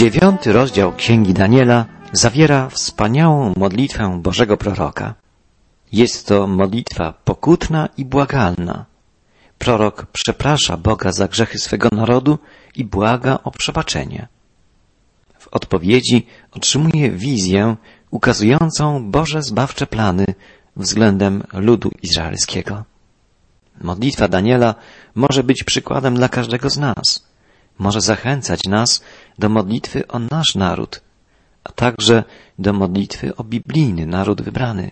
Dziewiąty rozdział Księgi Daniela zawiera wspaniałą modlitwę Bożego Proroka. Jest to modlitwa pokutna i błagalna. Prorok przeprasza Boga za grzechy swego narodu i błaga o przebaczenie. W odpowiedzi otrzymuje wizję ukazującą Boże zbawcze plany względem ludu izraelskiego. Modlitwa Daniela może być przykładem dla każdego z nas. Może zachęcać nas do modlitwy o nasz naród, a także do modlitwy o biblijny naród wybrany.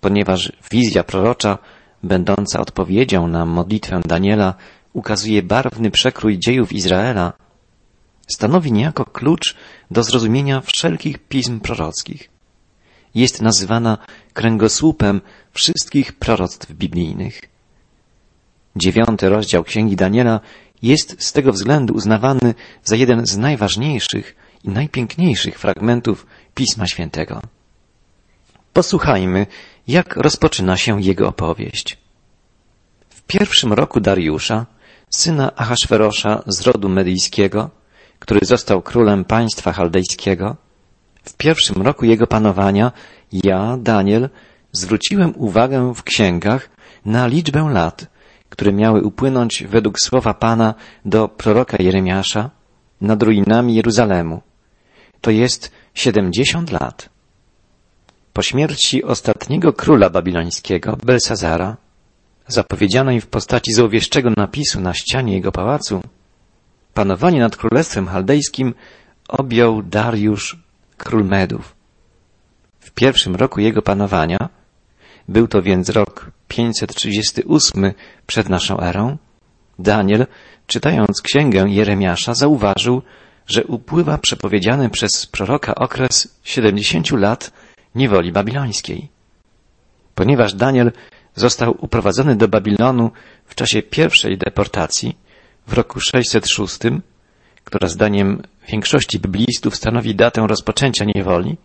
Ponieważ wizja prorocza, będąca odpowiedzią na modlitwę Daniela, ukazuje barwny przekrój dziejów Izraela, stanowi niejako klucz do zrozumienia wszelkich pism prorockich. Jest nazywana kręgosłupem wszystkich proroctw biblijnych. Dziewiąty rozdział Księgi Daniela jest z tego względu uznawany za jeden z najważniejszych i najpiękniejszych fragmentów Pisma Świętego. Posłuchajmy, jak rozpoczyna się jego opowieść. W pierwszym roku Dariusza, syna Ahasferosza z rodu medyjskiego, który został królem państwa chaldejskiego, w pierwszym roku jego panowania ja, Daniel, zwróciłem uwagę w księgach na liczbę lat, które miały upłynąć według słowa Pana do proroka Jeremiasza nad ruinami Jeruzalemu. To jest siedemdziesiąt lat. Po śmierci ostatniego króla babilońskiego, Belsazara, zapowiedzianej w postaci złowieszczego napisu na ścianie jego pałacu, panowanie nad królestwem chaldejskim objął Dariusz, król Medów. W pierwszym roku jego panowania, był to więc rok 538 przed naszą erą, Daniel, czytając księgę Jeremiasza, zauważył, że upływa przepowiedziany przez proroka okres 70 lat niewoli babilońskiej. Ponieważ Daniel został uprowadzony do Babilonu w czasie pierwszej deportacji w roku 606, która zdaniem większości biblistów stanowi datę rozpoczęcia niewoli,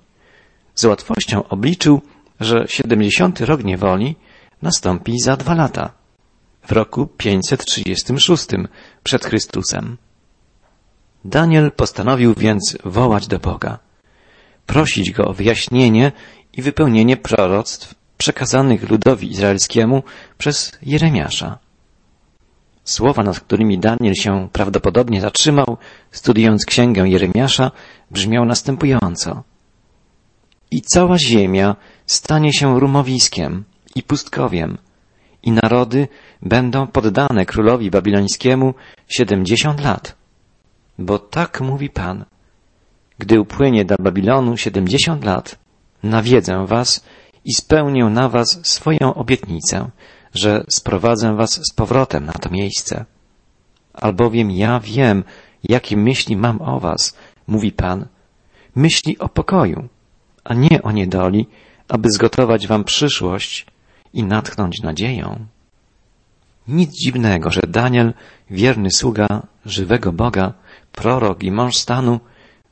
z łatwością obliczył, że 70 rok niewoli nastąpi za dwa lata, w roku 536 przed Chrystusem. Daniel postanowił więc wołać do Boga, prosić Go o wyjaśnienie i wypełnienie proroctw przekazanych ludowi izraelskiemu przez Jeremiasza. Słowa, nad którymi Daniel się prawdopodobnie zatrzymał, studiując księgę Jeremiasza, brzmiał następująco. I cała ziemia stanie się rumowiskiem i pustkowiem, i narody będą poddane królowi babilońskiemu siedemdziesiąt lat. Bo tak mówi Pan. Gdy upłynie do Babilonu siedemdziesiąt lat, nawiedzę was i spełnię na was swoją obietnicę, że sprowadzę was z powrotem na to miejsce. Albowiem ja wiem, jakie myśli mam o was, mówi Pan, myśli o pokoju, a nie o niedoli, aby zgotować wam przyszłość i natchnąć nadzieją. Nic dziwnego, że Daniel, wierny sługa żywego Boga, prorok i mąż stanu,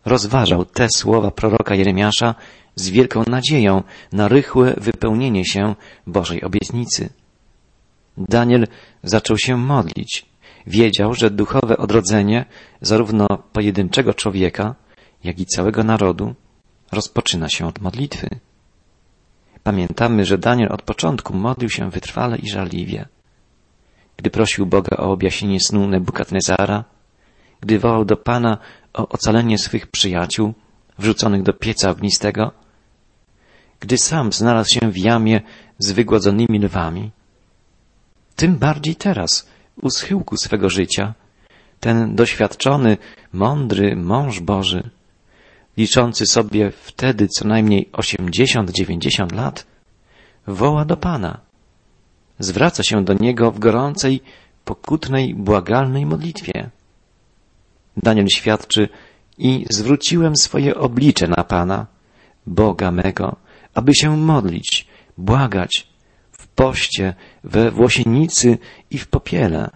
rozważał te słowa proroka Jeremiasza z wielką nadzieją na rychłe wypełnienie się Bożej obietnicy. Daniel zaczął się modlić. Wiedział, że duchowe odrodzenie zarówno pojedynczego człowieka, jak i całego narodu rozpoczyna się od modlitwy. Pamiętamy, że Daniel od początku modlił się wytrwale i żarliwie. Gdy prosił Boga o objaśnienie snu Nebukadnezara, gdy wołał do Pana o ocalenie swych przyjaciół, wrzuconych do pieca ognistego, gdy sam znalazł się w jamie z wygłodzonymi lwami. Tym bardziej teraz, u schyłku swego życia, ten doświadczony, mądry mąż Boży, liczący sobie wtedy co najmniej osiemdziesiąt, dziewięćdziesiąt lat, woła do Pana. Zwraca się do Niego w gorącej, pokutnej, błagalnej modlitwie. Daniel świadczy i zwróciłem swoje oblicze na Pana, Boga mego, aby się modlić, błagać w poście, we włosienicy i w popiele.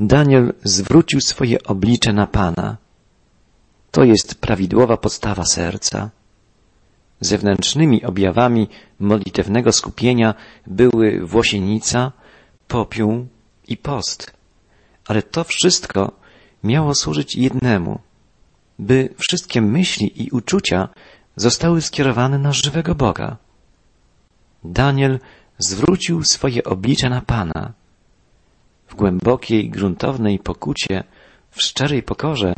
Daniel zwrócił swoje oblicze na Pana. To jest prawidłowa podstawa serca. Zewnętrznymi objawami modlitewnego skupienia były włosienica, popiół i post. Ale to wszystko miało służyć jednemu, by wszystkie myśli i uczucia zostały skierowane na żywego Boga. Daniel zwrócił swoje oblicze na Pana. W głębokiej, gruntownej pokucie, w szczerej pokorze,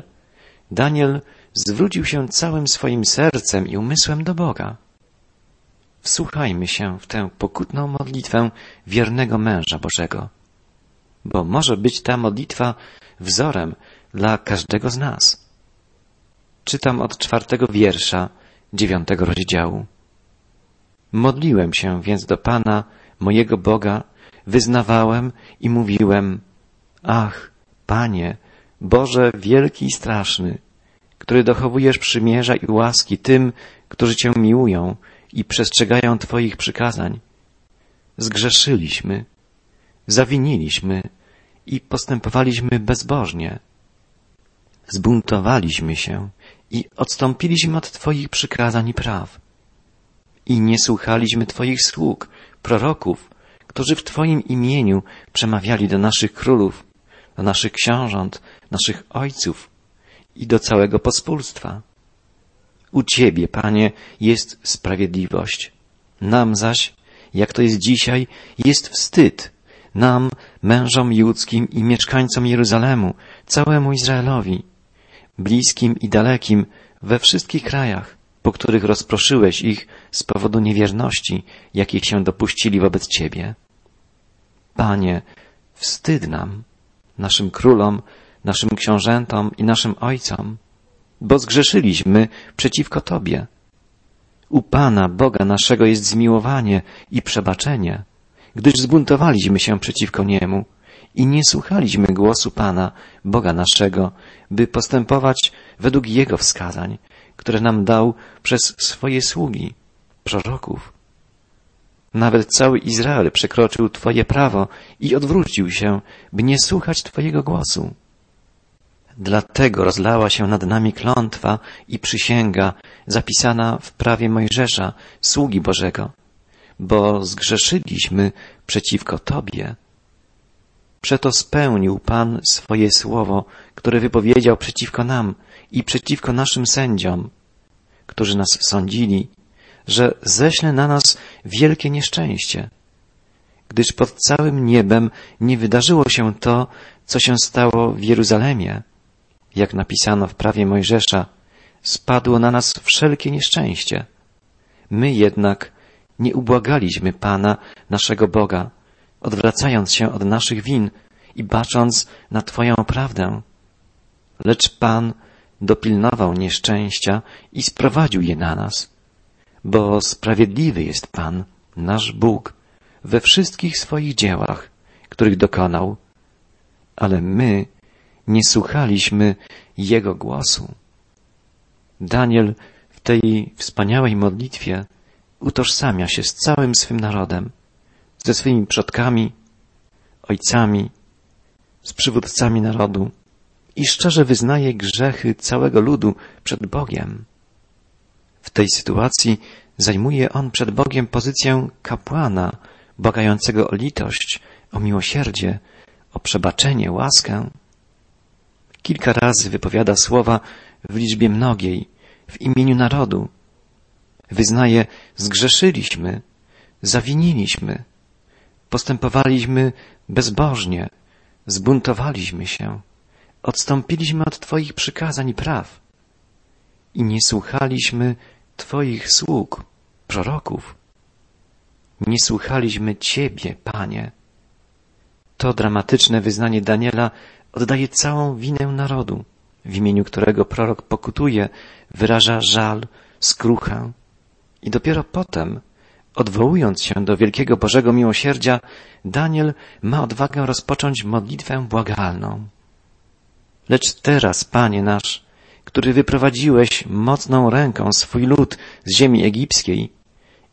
Daniel zwrócił się całym swoim sercem i umysłem do Boga. Wsłuchajmy się w tę pokutną modlitwę wiernego męża Bożego, bo może być ta modlitwa wzorem dla każdego z nas. Czytam od czwartego wiersza dziewiątego rozdziału. Modliłem się więc do Pana, mojego Boga, wyznawałem i mówiłem, ach, Panie, Boże wielki i straszny, który dochowujesz przymierza i łaski tym, którzy Cię miłują i przestrzegają Twoich przykazań. Zgrzeszyliśmy, zawiniliśmy i postępowaliśmy bezbożnie. Zbuntowaliśmy się i odstąpiliśmy od Twoich przykazań i praw. I nie słuchaliśmy Twoich sług, proroków, którzy w Twoim imieniu przemawiali do naszych królów, do naszych książąt, naszych ojców i do całego pospólstwa. U Ciebie, Panie, jest sprawiedliwość. Nam zaś, jak to jest dzisiaj, jest wstyd. Nam, mężom judzkim i mieszkańcom Jeruzalemu, całemu Izraelowi, bliskim i dalekim, we wszystkich krajach, po których rozproszyłeś ich z powodu niewierności, jakich się dopuścili wobec Ciebie. Panie, wstyd nam, naszym królom, naszym książętom i naszym ojcom, bo zgrzeszyliśmy przeciwko Tobie. U Pana, Boga naszego jest zmiłowanie i przebaczenie, gdyż zbuntowaliśmy się przeciwko Niemu i nie słuchaliśmy głosu Pana, Boga naszego, by postępować według Jego wskazań, które nam dał przez swoje sługi, proroków. Nawet cały Izrael przekroczył Twoje prawo i odwrócił się, by nie słuchać Twojego głosu. Dlatego rozlała się nad nami klątwa i przysięga zapisana w prawie Mojżesza, sługi Bożego, bo zgrzeszyliśmy przeciwko Tobie. Przeto spełnił Pan swoje słowo, które wypowiedział przeciwko nam i przeciwko naszym sędziom, którzy nas sądzili, że ześle na nas wielkie nieszczęście, gdyż pod całym niebem nie wydarzyło się to, co się stało w Jeruzalemie jak napisano w prawie Mojżesza, spadło na nas wszelkie nieszczęście. My jednak nie ubłagaliśmy Pana, naszego Boga, odwracając się od naszych win i bacząc na Twoją prawdę. Lecz Pan dopilnował nieszczęścia i sprowadził je na nas, bo sprawiedliwy jest Pan, nasz Bóg, we wszystkich swoich dziełach, których dokonał, ale my nie słuchaliśmy Jego głosu. Daniel w tej wspaniałej modlitwie utożsamia się z całym swym narodem, ze swymi przodkami, ojcami, z przywódcami narodu i szczerze wyznaje grzechy całego ludu przed Bogiem. W tej sytuacji zajmuje on przed Bogiem pozycję kapłana, bogającego o litość, o miłosierdzie, o przebaczenie, łaskę. Kilka razy wypowiada słowa w liczbie mnogiej, w imieniu narodu. Wyznaje, zgrzeszyliśmy, zawiniliśmy, postępowaliśmy bezbożnie, zbuntowaliśmy się, odstąpiliśmy od Twoich przykazań i praw i nie słuchaliśmy Twoich sług, proroków. Nie słuchaliśmy Ciebie, Panie. To dramatyczne wyznanie Daniela oddaje całą winę narodu, w imieniu którego prorok pokutuje, wyraża żal, skruchę i dopiero potem, odwołując się do wielkiego Bożego miłosierdzia, Daniel ma odwagę rozpocząć modlitwę błagalną. Lecz teraz, Panie nasz, który wyprowadziłeś mocną ręką swój lud z ziemi egipskiej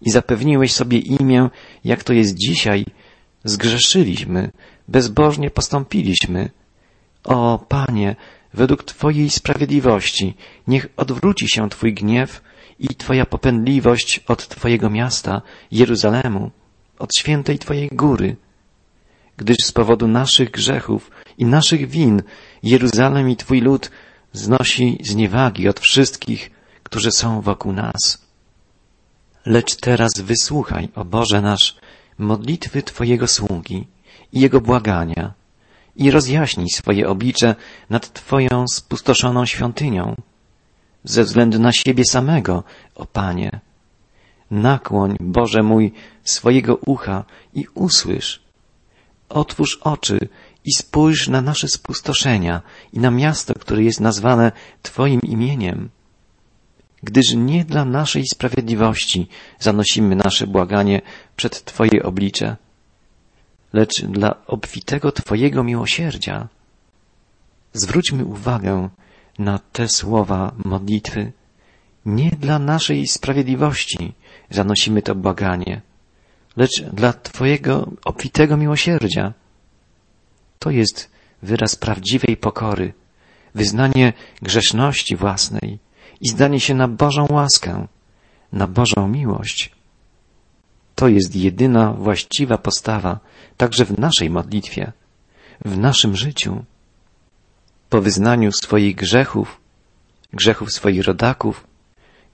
i zapewniłeś sobie imię, jak to jest dzisiaj, zgrzeszyliśmy, bezbożnie postąpiliśmy, o Panie, według Twojej sprawiedliwości, niech odwróci się Twój gniew i Twoja popędliwość od Twojego miasta, Jeruzalemu, od świętej Twojej góry, gdyż z powodu naszych grzechów i naszych win Jeruzalem i Twój lud znosi zniewagi od wszystkich, którzy są wokół nas. Lecz teraz wysłuchaj, o Boże nasz, modlitwy Twojego sługi i Jego błagania i rozjaśnij swoje oblicze nad Twoją spustoszoną świątynią, ze względu na siebie samego, o Panie. Nakłoń, Boże mój, swojego ucha i usłysz. Otwórz oczy i spójrz na nasze spustoszenia i na miasto, które jest nazwane Twoim imieniem. Gdyż nie dla naszej sprawiedliwości zanosimy nasze błaganie przed Twoje oblicze, lecz dla obfitego Twojego miłosierdzia. Zwróćmy uwagę na te słowa modlitwy. Nie dla naszej sprawiedliwości zanosimy to błaganie, lecz dla Twojego obfitego miłosierdzia. To jest wyraz prawdziwej pokory, wyznanie grzeszności własnej i zdanie się na Bożą łaskę, na Bożą miłość. To jest jedyna właściwa postawa także w naszej modlitwie, w naszym życiu. Po wyznaniu swoich grzechów, grzechów swoich rodaków,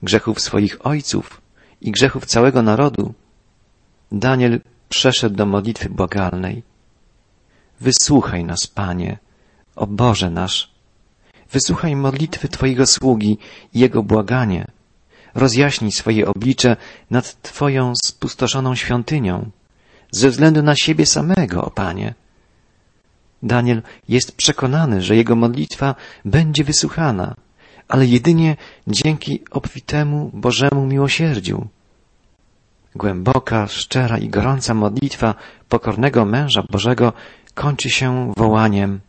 grzechów swoich ojców i grzechów całego narodu, Daniel przeszedł do modlitwy błagalnej. Wysłuchaj nas, Panie, o Boże nasz. Wysłuchaj modlitwy Twojego sługi i jego błaganie. Rozjaśnij swoje oblicze nad Twoją spustoszoną świątynią, ze względu na siebie samego, o Panie. Daniel jest przekonany, że jego modlitwa będzie wysłuchana, ale jedynie dzięki obfitemu Bożemu miłosierdziu. Głęboka, szczera i gorąca modlitwa pokornego męża Bożego kończy się wołaniem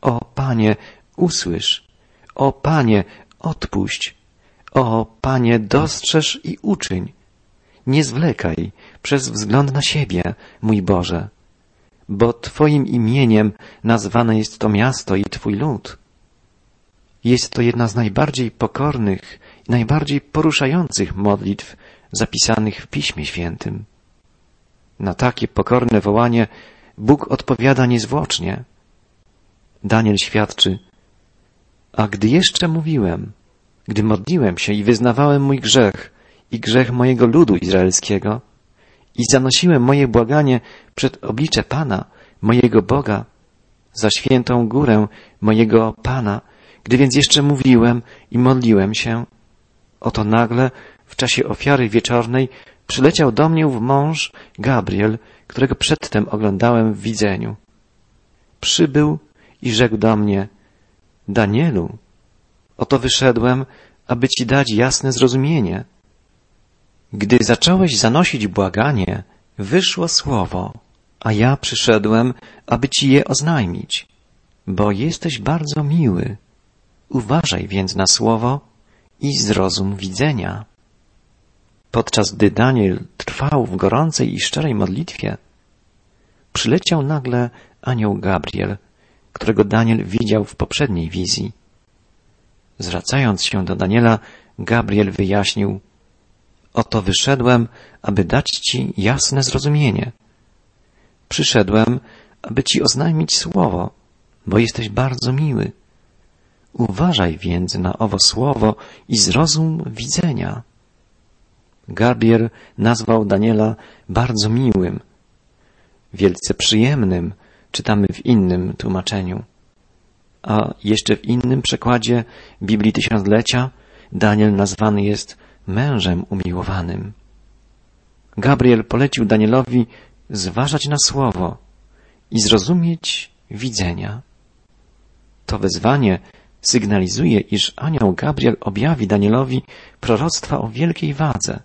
O Panie, usłysz! O Panie, odpuść! O Panie, dostrzeż i uczyń! Nie zwlekaj przez wzgląd na siebie, mój Boże, bo Twoim imieniem nazwane jest to miasto i Twój lud. Jest to jedna z najbardziej pokornych i najbardziej poruszających modlitw zapisanych w Piśmie Świętym. Na takie pokorne wołanie Bóg odpowiada niezwłocznie. Daniel świadczy, a gdy jeszcze mówiłem, gdy modliłem się i wyznawałem mój grzech i grzech mojego ludu izraelskiego i zanosiłem moje błaganie przed oblicze Pana, mojego Boga, za świętą górę mojego Pana, gdy więc jeszcze mówiłem i modliłem się, oto nagle w czasie ofiary wieczornej przyleciał do mnie w mąż Gabriel, którego przedtem oglądałem w widzeniu. Przybył i rzekł do mnie, Danielu, oto wyszedłem, aby ci dać jasne zrozumienie. Gdy zacząłeś zanosić błaganie, wyszło słowo, a ja przyszedłem, aby ci je oznajmić, bo jesteś bardzo miły. Uważaj więc na słowo i zrozum widzenia. Podczas gdy Daniel trwał w gorącej i szczerej modlitwie, przyleciał nagle anioł Gabriel, którego Daniel widział w poprzedniej wizji. Zwracając się do Daniela, Gabriel wyjaśnił, Oto wyszedłem, aby dać Ci jasne zrozumienie. Przyszedłem, aby Ci oznajmić słowo, bo jesteś bardzo miły. Uważaj więc na owo słowo i zrozum widzenia. Gabriel nazwał Daniela bardzo miłym, wielce przyjemnym, czytamy w innym tłumaczeniu. A jeszcze w innym przekładzie Biblii Tysiąclecia Daniel nazwany jest mężem umiłowanym. Gabriel polecił Danielowi zważać na słowo i zrozumieć widzenia. To wezwanie sygnalizuje, iż anioł Gabriel objawi Danielowi proroctwa o wielkiej wadze,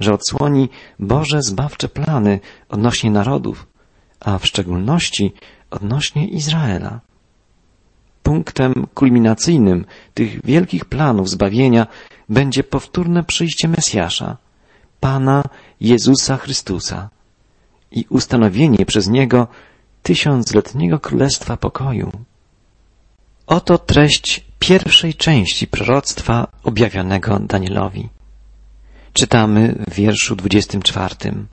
że odsłoni Boże zbawcze plany odnośnie narodów, a w szczególności odnośnie Izraela. Punktem kulminacyjnym tych wielkich planów zbawienia będzie powtórne przyjście Mesjasza, Pana Jezusa Chrystusa i ustanowienie przez Niego tysiącletniego Królestwa Pokoju. Oto treść pierwszej części proroctwa objawionego Danielowi. Czytamy w wierszu dwudziestym czwartym.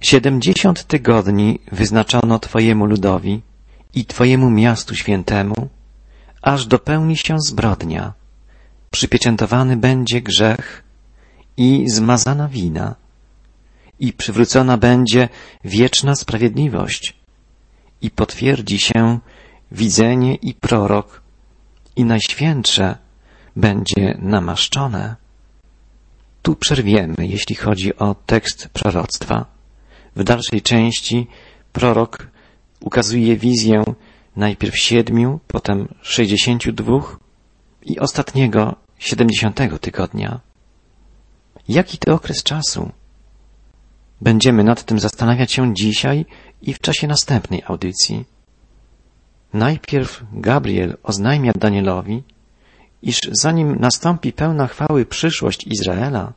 Siedemdziesiąt tygodni wyznaczono Twojemu ludowi i Twojemu miastu świętemu, aż dopełni się zbrodnia. Przypieczętowany będzie grzech i zmazana wina i przywrócona będzie wieczna sprawiedliwość i potwierdzi się widzenie i prorok i najświętsze będzie namaszczone. Tu przerwiemy, jeśli chodzi o tekst proroctwa. W dalszej części prorok ukazuje wizję najpierw siedmiu, potem sześćdziesięciu dwóch i ostatniego siedemdziesiątego tygodnia. Jaki to okres czasu? Będziemy nad tym zastanawiać się dzisiaj i w czasie następnej audycji. Najpierw Gabriel oznajmia Danielowi, iż zanim nastąpi pełna chwały przyszłość Izraela,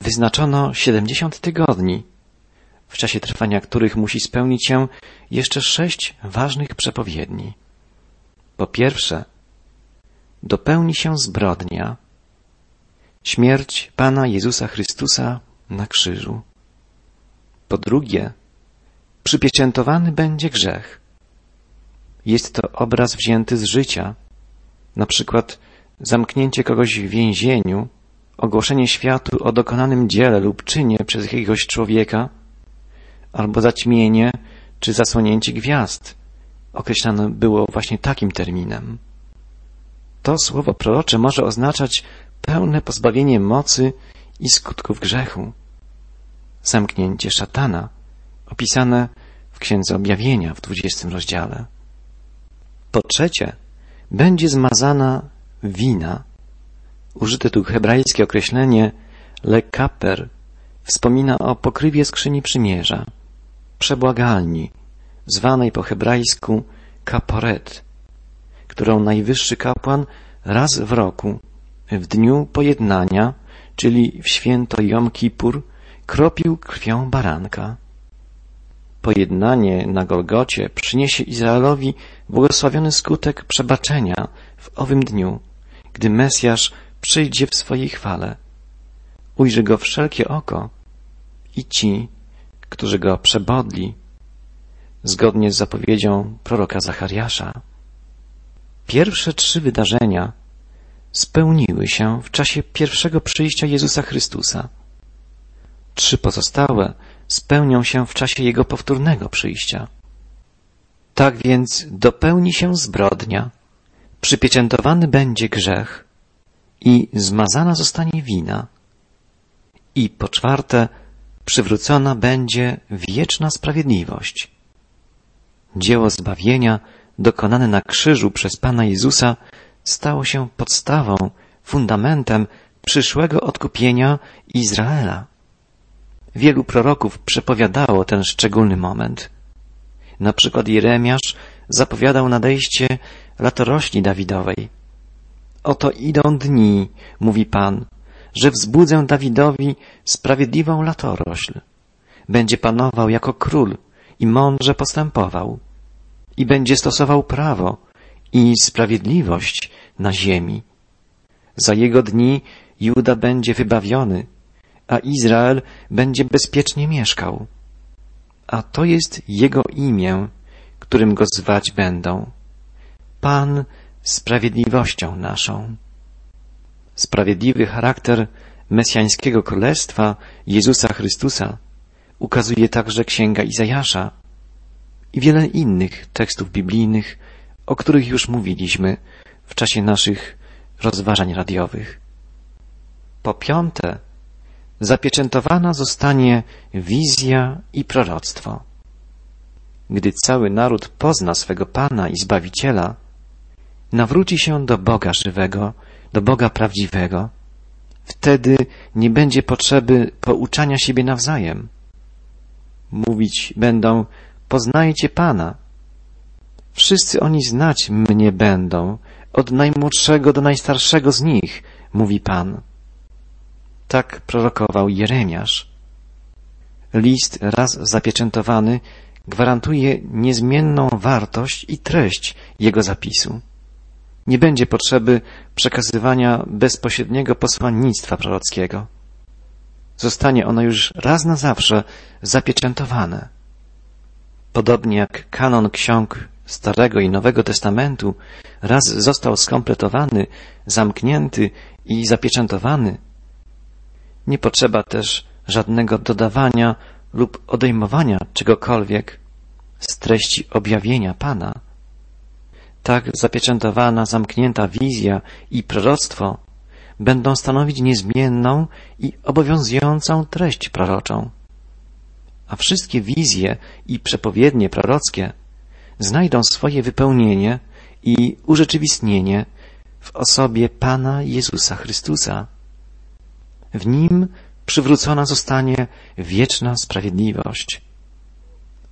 wyznaczono siedemdziesiąt tygodni, w czasie trwania których musi spełnić się jeszcze sześć ważnych przepowiedni. Po pierwsze, dopełni się zbrodnia, śmierć Pana Jezusa Chrystusa na krzyżu. Po drugie, przypieczętowany będzie grzech. Jest to obraz wzięty z życia, na przykład zamknięcie kogoś w więzieniu, ogłoszenie światu o dokonanym dziele lub czynie przez jakiegoś człowieka, albo zaćmienie czy zasłonięcie gwiazd określane było właśnie takim terminem. To słowo prorocze może oznaczać pełne pozbawienie mocy i skutków grzechu. Zamknięcie szatana, opisane w Księdze Objawienia w dwudziestym rozdziale. Po trzecie, będzie zmazana wina. Użyte tu hebrajskie określenie lekaper wspomina o pokrywie skrzyni przymierza, przebłagalni, zwanej po hebrajsku kaporet, którą najwyższy kapłan raz w roku, w dniu pojednania, czyli w święto Jom Kippur, kropił krwią baranka. Pojednanie na Golgocie przyniesie Izraelowi błogosławiony skutek przebaczenia w owym dniu, gdy Mesjasz przyjdzie w swojej chwale. Ujrzy go wszelkie oko i ci, którzy go przebodli, zgodnie z zapowiedzią proroka Zachariasza. Pierwsze trzy wydarzenia spełniły się w czasie pierwszego przyjścia Jezusa Chrystusa. Trzy pozostałe spełnią się w czasie Jego powtórnego przyjścia. Tak więc dopełni się zbrodnia, przypieczętowany będzie grzech i zmazana zostanie wina. I po czwarte, przywrócona będzie wieczna sprawiedliwość. Dzieło zbawienia dokonane na krzyżu przez Pana Jezusa stało się podstawą, fundamentem przyszłego odkupienia Izraela. Wielu proroków przepowiadało ten szczególny moment. Na przykład Jeremiasz zapowiadał nadejście latorośli Dawidowej. Oto idą dni, mówi Pan, że wzbudzę Dawidowi sprawiedliwą latorośl. Będzie panował jako król i mądrze postępował. I będzie stosował prawo i sprawiedliwość na ziemi. Za jego dni Juda będzie wybawiony, a Izrael będzie bezpiecznie mieszkał. A to jest Jego imię, którym Go zwać będą. Pan sprawiedliwością naszą. Sprawiedliwy charakter mesjańskiego królestwa Jezusa Chrystusa ukazuje także Księga Izajasza i wiele innych tekstów biblijnych, o których już mówiliśmy w czasie naszych rozważań radiowych. Po piąte, zapieczętowana zostanie wizja i proroctwo. Gdy cały naród pozna swego Pana i Zbawiciela, nawróci się do Boga żywego, do Boga prawdziwego, wtedy nie będzie potrzeby pouczania siebie nawzajem. Mówić będą, poznajcie Pana. Wszyscy oni znać mnie będą, od najmłodszego do najstarszego z nich, mówi Pan. Tak prorokował Jeremiasz. List raz zapieczętowany gwarantuje niezmienną wartość i treść jego zapisu. Nie będzie potrzeby przekazywania bezpośredniego posłannictwa prorockiego. Zostanie ono już raz na zawsze zapieczętowane. Podobnie jak kanon ksiąg Starego i Nowego Testamentu raz został skompletowany, zamknięty i zapieczętowany, nie potrzeba też żadnego dodawania lub odejmowania czegokolwiek z treści objawienia Pana. Tak zapieczętowana, zamknięta wizja i proroctwo będą stanowić niezmienną i obowiązującą treść proroczą. A wszystkie wizje i przepowiednie prorockie znajdą swoje wypełnienie i urzeczywistnienie w osobie Pana Jezusa Chrystusa. W nim przywrócona zostanie wieczna sprawiedliwość.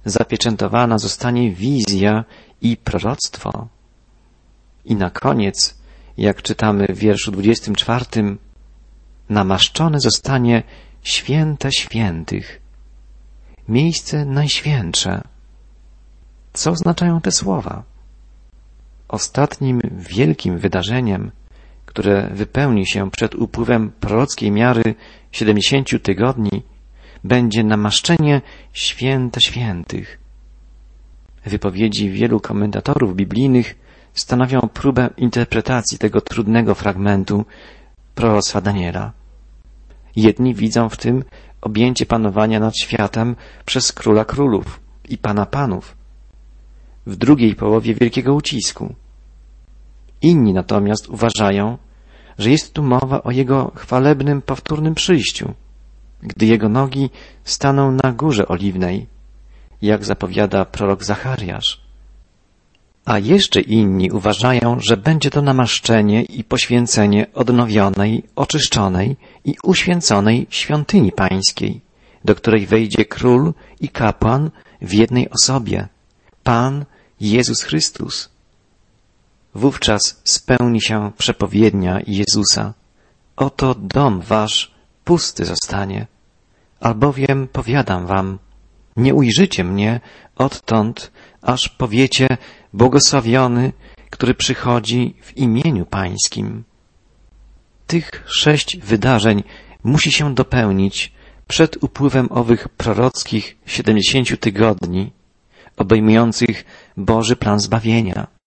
Zapieczętowana zostanie wizja i proroctwo. I na koniec, jak czytamy w wierszu 24, namaszczone zostanie święte świętych, miejsce najświętsze. Co oznaczają te słowa? Ostatnim wielkim wydarzeniem, które wypełni się przed upływem prorockiej miary siedemdziesięciu tygodni, będzie namaszczenie święte świętych. Wypowiedzi wielu komentatorów biblijnych stanowią próbę interpretacji tego trudnego fragmentu proroctwa Daniela. Jedni widzą w tym objęcie panowania nad światem przez króla królów i pana panów w drugiej połowie wielkiego ucisku. Inni natomiast uważają, że jest tu mowa o Jego chwalebnym, powtórnym przyjściu, gdy Jego nogi staną na górze oliwnej, jak zapowiada prorok Zachariasz. A jeszcze inni uważają, że będzie to namaszczenie i poświęcenie odnowionej, oczyszczonej i uświęconej świątyni pańskiej, do której wejdzie król i kapłan w jednej osobie, Pan Jezus Chrystus. Wówczas spełni się przepowiednia Jezusa. Oto dom wasz pusty zostanie, albowiem powiadam wam, nie ujrzycie mnie odtąd, aż powiecie błogosławiony, który przychodzi w imieniu Pańskim. Tych sześć wydarzeń musi się dopełnić przed upływem owych prorockich siedemdziesięciu tygodni, obejmujących Boży plan zbawienia.